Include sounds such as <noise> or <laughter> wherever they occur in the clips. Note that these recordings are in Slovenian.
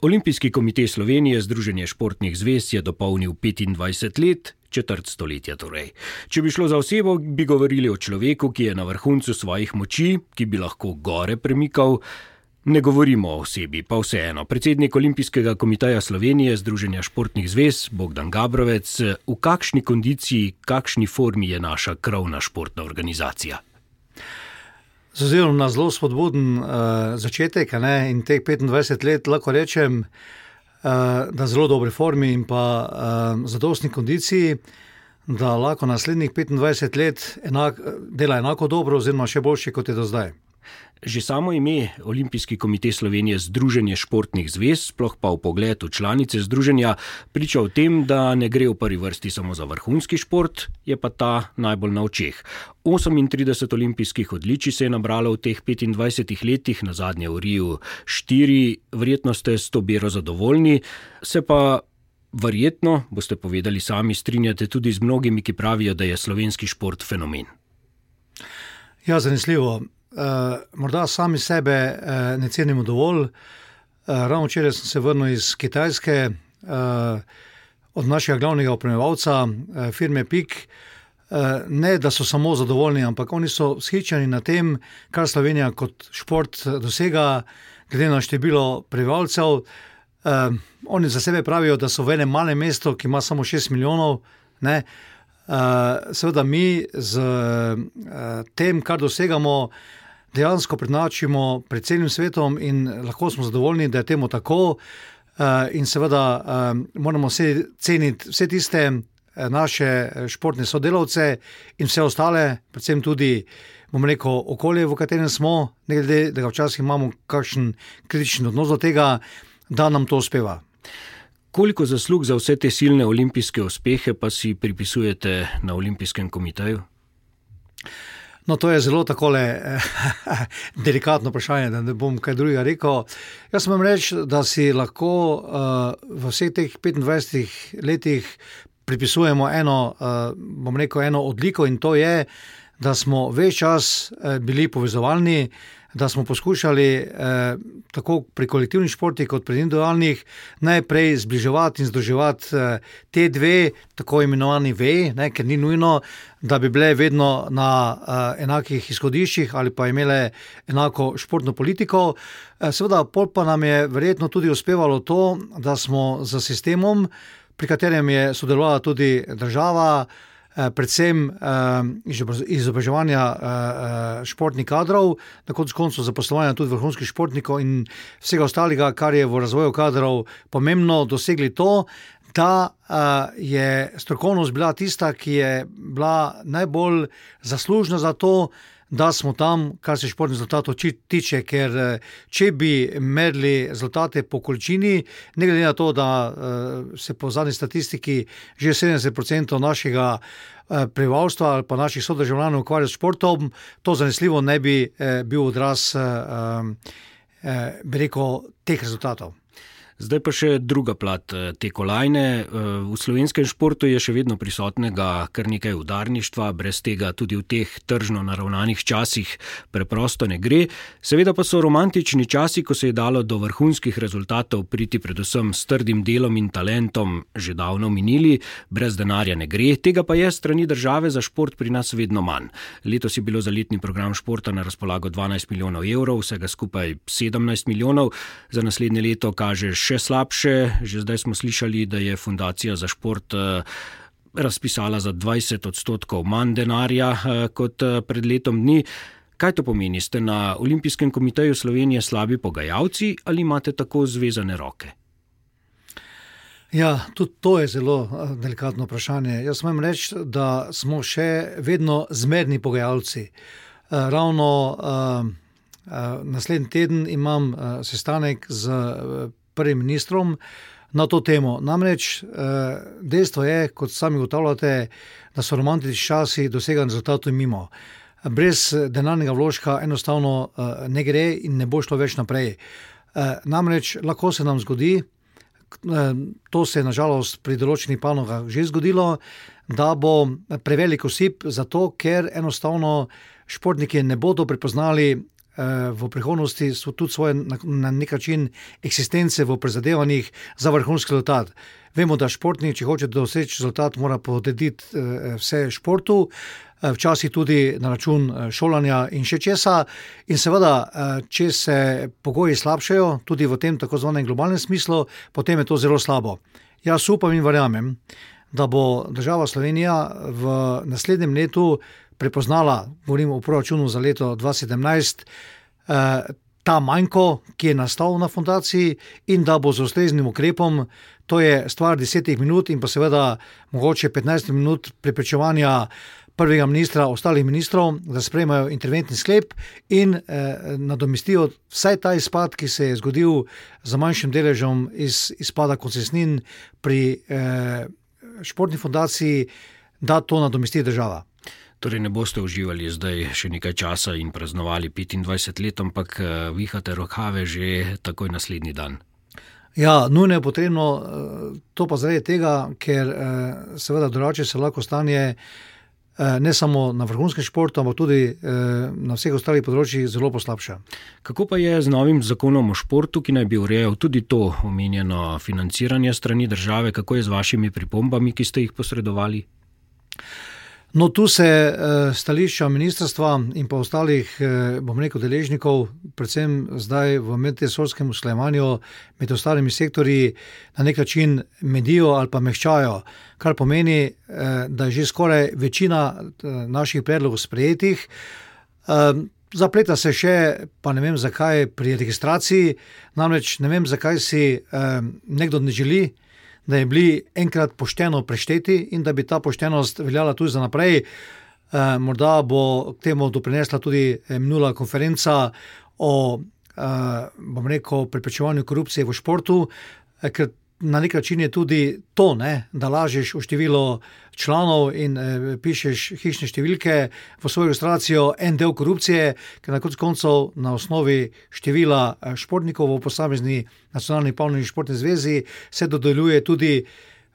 Olimpijski komitej Slovenije, Združenje športnih zvez, je dopolnil 25 let, četrt stoletja torej. Če bi šlo za osebo, bi govorili o človeku, ki je na vrhuncu svojih moči, ki bi lahko gore premikal. Ne govorimo o osebi, pa vseeno. Predsednik Olimpijskega komiteja Slovenije, Združenja športnih zvez, Bogdan Gabrovec, v kakšni kondiciji, kakšni formi je naša krovna športna organizacija? Z ozirom na zelo spodbuden uh, začetek ne, in teh 25 let, lahko rečem, uh, da je zelo dobre formi in pa uh, zadostni kondiciji, da lahko naslednjih 25 let enak, dela enako dobro, oziroma še boljše kot je do zdaj. Že samo ime Olimpijski komitej Slovenije Združenje športnih zvez, sploh pa v pogled v članice združenja, priča o tem, da ne gre v prvi vrsti samo za vrhunski šport, je pa ta najbolj na očeh. 38 olimpijskih odličij se je nabralo v teh 25 letih, na zadnje v Riju 4, verjetno ste s to biro zadovoljni, se pa. Verjetno boste povedali sami, strinjate tudi z mnogimi, ki pravijo, da je slovenski šport fenomen. Ja, zanesljivo morda sami sebe uh, ne cenimo dovolj. Uh, ravno včeraj sem se vrnil iz Kitajske, uh, od našega glavnega opremljevalca, uh, firme PIK. Uh, ne, da so samo zadovoljni, ampak oni so shičeni na tem, kar Slovenija kot šport dosega, glede na število prebivalcev. Uh, oni za sebe pravijo, da so v enem malem mestu, ki ima samo 6 milijonov. Ne? Seveda, mi z tem, kar dosegamo, dejansko prednačimo pred celim svetom in lahko smo zadovoljni, da je temu tako. In seveda moramo vse ceniti vse tiste naše športne sodelavce in vse ostale, predvsem tudi. Bom rekel, okolje, v katerem smo, ne glede, da ga včasih imamo kakšen kritičen odnos do tega, da nam to uspeva. Koliko zaslug za vse te silne olimpijske uspehe pa si pripisujete na Olimpijskem komiteju? No, to je zelo tako <laughs> delikatno vprašanje, da ne bom kaj drugega rekel. Jaz sem reč, da si lahko uh, v vseh teh 25 letih pripisujemo eno, uh, bom rekel, eno odliko in to je, da smo več čas uh, bili povezovalni, da smo poskušali eh, tako pri kolektivnih športih, kot pri individualnih, najprej zbliževati in združevati eh, te dve, tako imenovani veji, ker ni nujno, da bi bile vedno na eh, enakih izhodiščih ali pa imele enako športno politiko. Eh, seveda, pol pa nam je verjetno tudi uspevalo to, da smo z sistemom, pri katerem je sodelovala tudi država. Eh, predvsem eh, izobraževanja eh, športnih kadrov, na koncu zaposlovanja tudi vrhunskih športnikov in vsega ostalega, kar je v razvoju kadrov pomembno, dosegli to, da je strokovnost bila tista, ki je bila najbolj zaslužna za to da smo tam, kar se športnih rezultatov tiče, ker če bi merili rezultate po količini, ne glede na to, da se po zadnji statistiki že 70% našega prebivalstva ali pa naših sodržavljanov ukvarja s športom, to zanesljivo ne bi bil odraz, bi rekel, teh rezultatov. Zdaj pa še druga plat eh, te kolajne. Eh, v slovenskem športu je še vedno prisotnega kar nekaj udarništva, brez tega tudi v teh tržno naravnanih časih preprosto ne gre. Seveda pa so romantični časi, ko se je dalo do vrhunskih rezultatov priti predvsem s trdim delom in talentom, že davno minili, brez denarja ne gre, tega pa je strani države za šport pri nas vedno manj. Letos je bilo za letni program športa na razpolago 12 milijonov evrov, vsega skupaj 17 milijonov, za naslednje leto kažeš še slabše. Že zdaj smo slišali, da je Fundacija za šport eh, razpisala za 20 odstotkov manj denarja eh, kot eh, pred letom dni. Kaj to pomeni? Ste na Olimpijskem komiteju Slovenije slabi pogajalci ali imate tako zvezane roke? Ja, tudi to je zelo delikatno vprašanje. Jaz smem reči, da smo še vedno zmerni pogajalci. Ravno uh, uh, naslednji teden imam uh, sestanek z uh, prvim ministrom na to temo. Namreč eh, dejstvo je, kot sami ugotavljate, da so romantični časi dosegani rezultati mimo. Brez denarnega vložka enostavno eh, ne gre in ne bo šlo več naprej. Eh, namreč lahko se nam zgodi, to se je nažalost pri določenih panogah že zgodilo, da bo prevelik osip, zato ker enostavno športniki ne bodo prepoznali v prihodnosti tudi svoje na nek način eksistence v prizadevanjih za vrhunski rezultat. Vemo, da športnik, če hoče doseči rezultat, mora podediti vse športu. Včasih tudi na račun šolanja in še česa. In seveda, če se pogoji slabšajo, tudi v tem tako zvanem globalnem smislu, potem je to zelo slabo. Jaz upam in verjamem, da bo država Slovenija v naslednjem letu prepoznala, govorim o proračunu za leto 2017, eh, ta manjko, ki je nastal na fundaciji, in da bo z ustreznim ukrepom, to je stvar desetih minut in pa seveda mogoče 15 minut preprečevanja. Prvega ministra, ostalih ministrov, da sprejmejo interventni sklep in eh, nadomestijo vsaj ta izpad, ki se je zgodil z manjšim deležem iz, izpada koncesnin pri eh, športni fundaciji, da to nadomesti država. Torej, ne boste uživali zdaj še nekaj časa in praznovali 25 let, ampak eh, vihate rokave že takoj naslednji dan. Ja, nujno je potrebno eh, to pa zaradi tega, ker eh, seveda drugače se lahko stanje ne samo na vrhunskem športu, ampak tudi na vseh ostalih področjih zelo poslabša. Kako pa je z novim zakonom o športu, ki naj bi urejal tudi to omenjeno financiranje strani države, kako je z vašimi pripombami, ki ste jih posredovali? No, tu se uh, stališča ministrstva in pa ostalih, uh, bom rekel, deležnikov, predvsem zdaj v medresorskem usklajevanju med ostalimi sektorji, na nek način medijo ali pa mehčajo, kar pomeni, uh, da je že skoraj večina naših predlogov sprejetih. Uh, Zapleta se še, pa ne vem zakaj, pri registraciji, namreč ne vem, zakaj si eh, nekdo ne želi da je bili enkrat pošteno prešteti in da bi ta poštenost veljala tudi za naprej. E, morda bo k temu doprinesla tudi eh, minula konferenca o e, rekel, preprečevanju korupcije v športu, ker na nek način je tudi to, ne, da lažeš v število članov in e, pišeš hišne številke v svojo ilustracijo, en del korupcije, ker na koncu na osnovi števila eh, športnikov v posamezni nacionalni polni športni zvezi se dodeljuje tudi.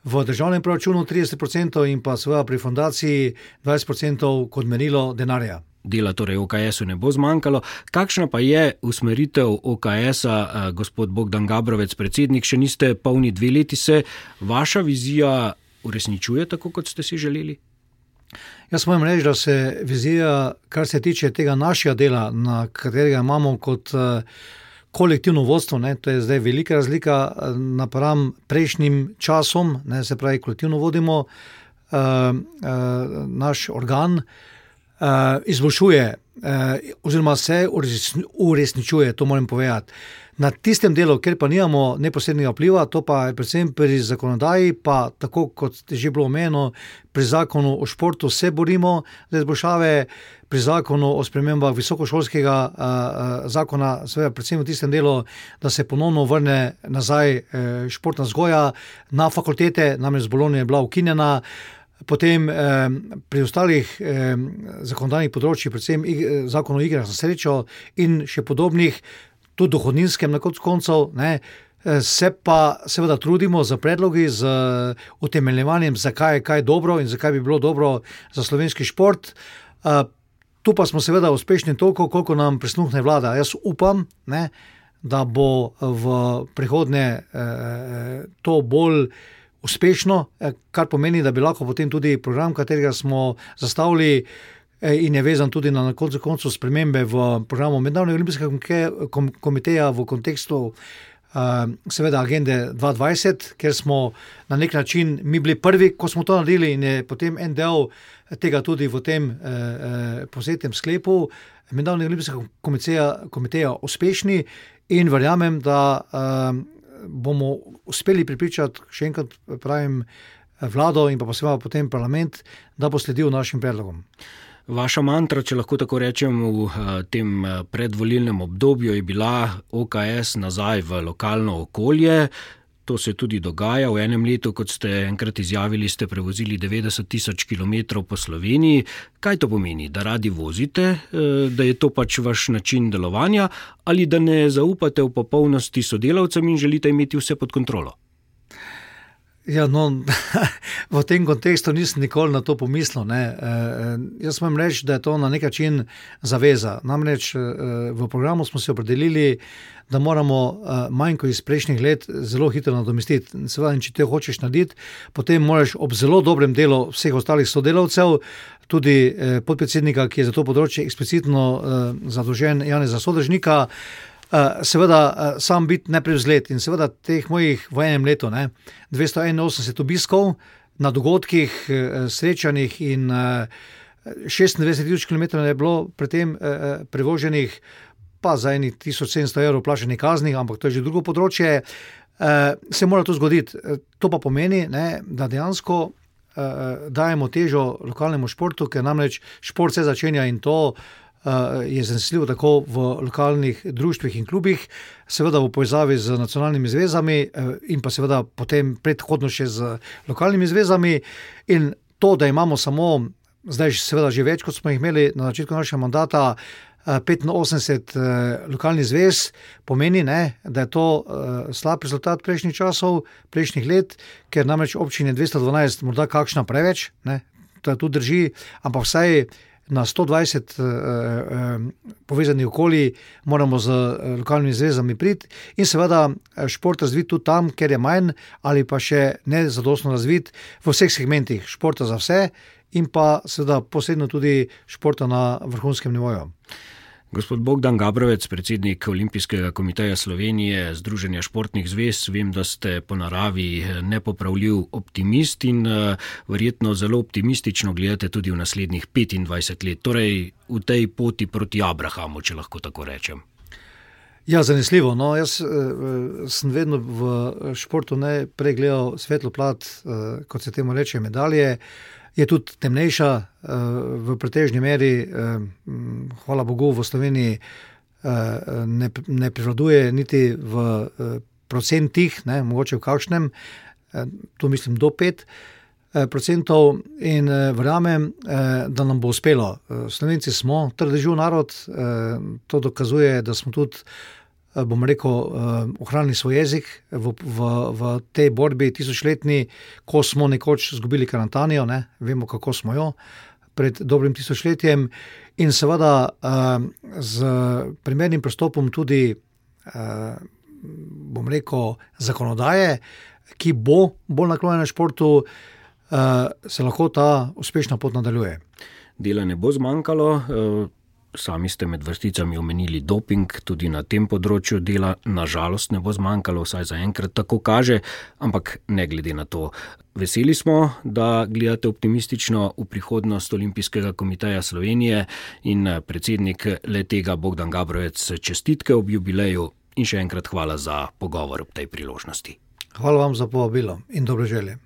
V državnem proračunu 30% in pa seveda pri fundaciji 20% kot merilo denarja dela torej OKS-u ne bo zmanjkalo. Kakšna pa je usmeritev OKS-a, eh, gospod Bogdan Gabrovec, predsednik, še niste polni dve leti, se vaša vizija uresničuje tako, kot ste si želeli? Jaz moram reči, da se vizija, kar se tiče tega našega dela, na katerega imamo kot uh, kolektivno vodstvo, ne, to je zdaj velika razlika uh, napram prejšnjim časom, ne, se pravi, kolektivno vodimo uh, uh, naš organ. Uh, izboljšuje, uh, oziroma se uresničuje, to moram povedati. Na tistem delu, ker pa nimamo neposrednega vpliva, to pa je predvsem pri zakonodaji, pa tako kot je že bilo omenjeno, pri zakonu o športu se borimo za izboljšave, pri zakonu o spremembah visokošolskega uh, zakona, seveda predvsem v tistem delu, da se ponovno vrne nazaj športna zgoja na fakultete, namreč z Bolonije je bila ukinjena. Potem eh, pri ostalih eh, zakonodajnih področjih, predvsem ig, zakon o igrah za srečo in še podobnih, tudi dohodninskem, na koncu, se pa seveda trudimo za predlogi, z utemeljevanjem, zakaj je kaj dobro in zakaj bi bilo dobro za slovenski šport. Eh, tu pa smo seveda uspešni toliko, koliko nam prisluhne vlada. Jaz upam, ne, da bo v prihodnje eh, to bolj uspešno, eh, kar pomeni, da bi lahko potem tudi program, katerega smo zastavili. Eh, in je vezan tudi na koncu koncev spremembe v programu Mednarodnega olimpijskega komiteja v kontekstu uh, seveda agende 2020, ker smo na nek način mi bili prvi, ko smo to naredili in je potem en del tega tudi v tem uh, posebnem sklepu Mednarodnega olimpijskega komiteja uspešni in verjamem, da uh, bomo uspeli pripričati, še enkrat pravim, vlado in pa posebej potem parlament, da bo sledil našim predlogom. Vaša mantra, če lahko tako rečem, v eh, tem eh, predvolilnem obdobju je bila OKS nazaj v lokalno okolje. To se tudi dogaja. V enem letu, kot ste enkrat izjavili, ste prevozili 90 tisoč km po Sloveniji. Kaj to pomeni? Da radi vozite, eh, da je to pač vaš način delovanja, ali da ne zaupate v popolnosti sodelavcem in želite imeti vse pod kontrolo? Ja, no, <laughs> v tem kontekstu nisem nikoli na to pomislil. E, jaz moram reči, da je to na nek način zaveza. Namreč e, v programu smo se opredelili, da moramo e, manjko iz prejšnjih let zelo hitro nadomestiti. Seveda, če te hočeš narediti, potem moraš ob zelo dobrem delu vseh ostalih sodelavcev, tudi e, podpredsednika, ki je za to področje eksplicitno e, zadolžen, Janeza Sodržnika. Eh, seveda, uh, sam biti neprevzlet in seveda teh mojih v enem letu, ne, 281 obiskov na dogodkih, uh, srečanjih in uh, 26 tisoč km je bilo predtem uh, prevoženih, pa za eni 1700 evrov plačeni kazni, ampak to je že drugo področje. Se mora to zgoditi. To pa pomeni, ne, da dejansko dajemo težo lokalnemu športu, ker namreč šport se začenja in to je zanesljivo tako v lokalnih društvih in klubih, seveda v povezavi z nacionalnimi zvezami eh, in pa seveda potem predhodno še z lokalnimi zvezami. In to, da imamo samo, zdaj seveda že več, kot smo jih imeli na začetku našega mandata, 85 eh, eh, lokalnih zvez, pomeni, ne, da je to slab rezultat prejšnjih časov, prejšnjih let, ker namreč občine 212, morda kakšna preveč, ne, to tudi drži, ampak vsaj na 120 uh, uh, povezanih okolij, moramo z uh, lokalnimi zvezami priti in seveda šport razviti tudi tam, kjer je manj ali pa še ne zadostno razvit v vseh segmentih športa za vse in pa seveda posebno tudi športa na vrhunskem nivoju. Gospod Bogdan Gabrovec, predsednik Olimpijskega komiteja Slovenije, Združenja športnih zvez, vem, da ste po naravi nepopravljiv optimist in uh, verjetno zelo optimistično gledate tudi v naslednjih 25 let, torej v tej poti proti Abrahamu, če lahko tako rečem. Ja, zanesljivo. No, jaz uh, sem vedno v športu ne pregledal svetlo plat, uh, kot se temu reče, medalje. Je tudi temnejša uh, v pretežni meri, uh, hvala Bogu, v Sloveniji uh, ne, ne prevladuje niti v uh, procentih, ne, mogoče v kakšnem, uh, tu mislim do pet. Procentov in verjamem, da nam bo uspelo. Slovenci smo trdežil narod, to dokazuje, da smo tudi Eh, bom rekel, eh, ohranili svoj jezik v, v, v tej borbi tisočletni, ko smo nekoč izgubili karantanijo, ne? vemo, kako smo jo pred dobrim tisočletjem, in seveda eh, z primernim pristopom tudi, bom rekel, zakonodaje, ki bo bolj naklonjena športu, se lahko ta uspešna pot nadaljuje. Dela ne bo zmanjkalo. Sami ste med vrsticami omenili doping, tudi na tem področju dela, nažalost, ne bo zmanjkalo, vsaj za enkrat tako kaže, ampak ne glede na to. Veseli smo, da gledate optimistično v prihodnost Olimpijskega komiteja Slovenije in predsednik le tega Bogdan Gabrovec čestitke ob jubileju in še enkrat hvala za pogovor ob tej priložnosti. Hvala vam za povabilo in dobro želje.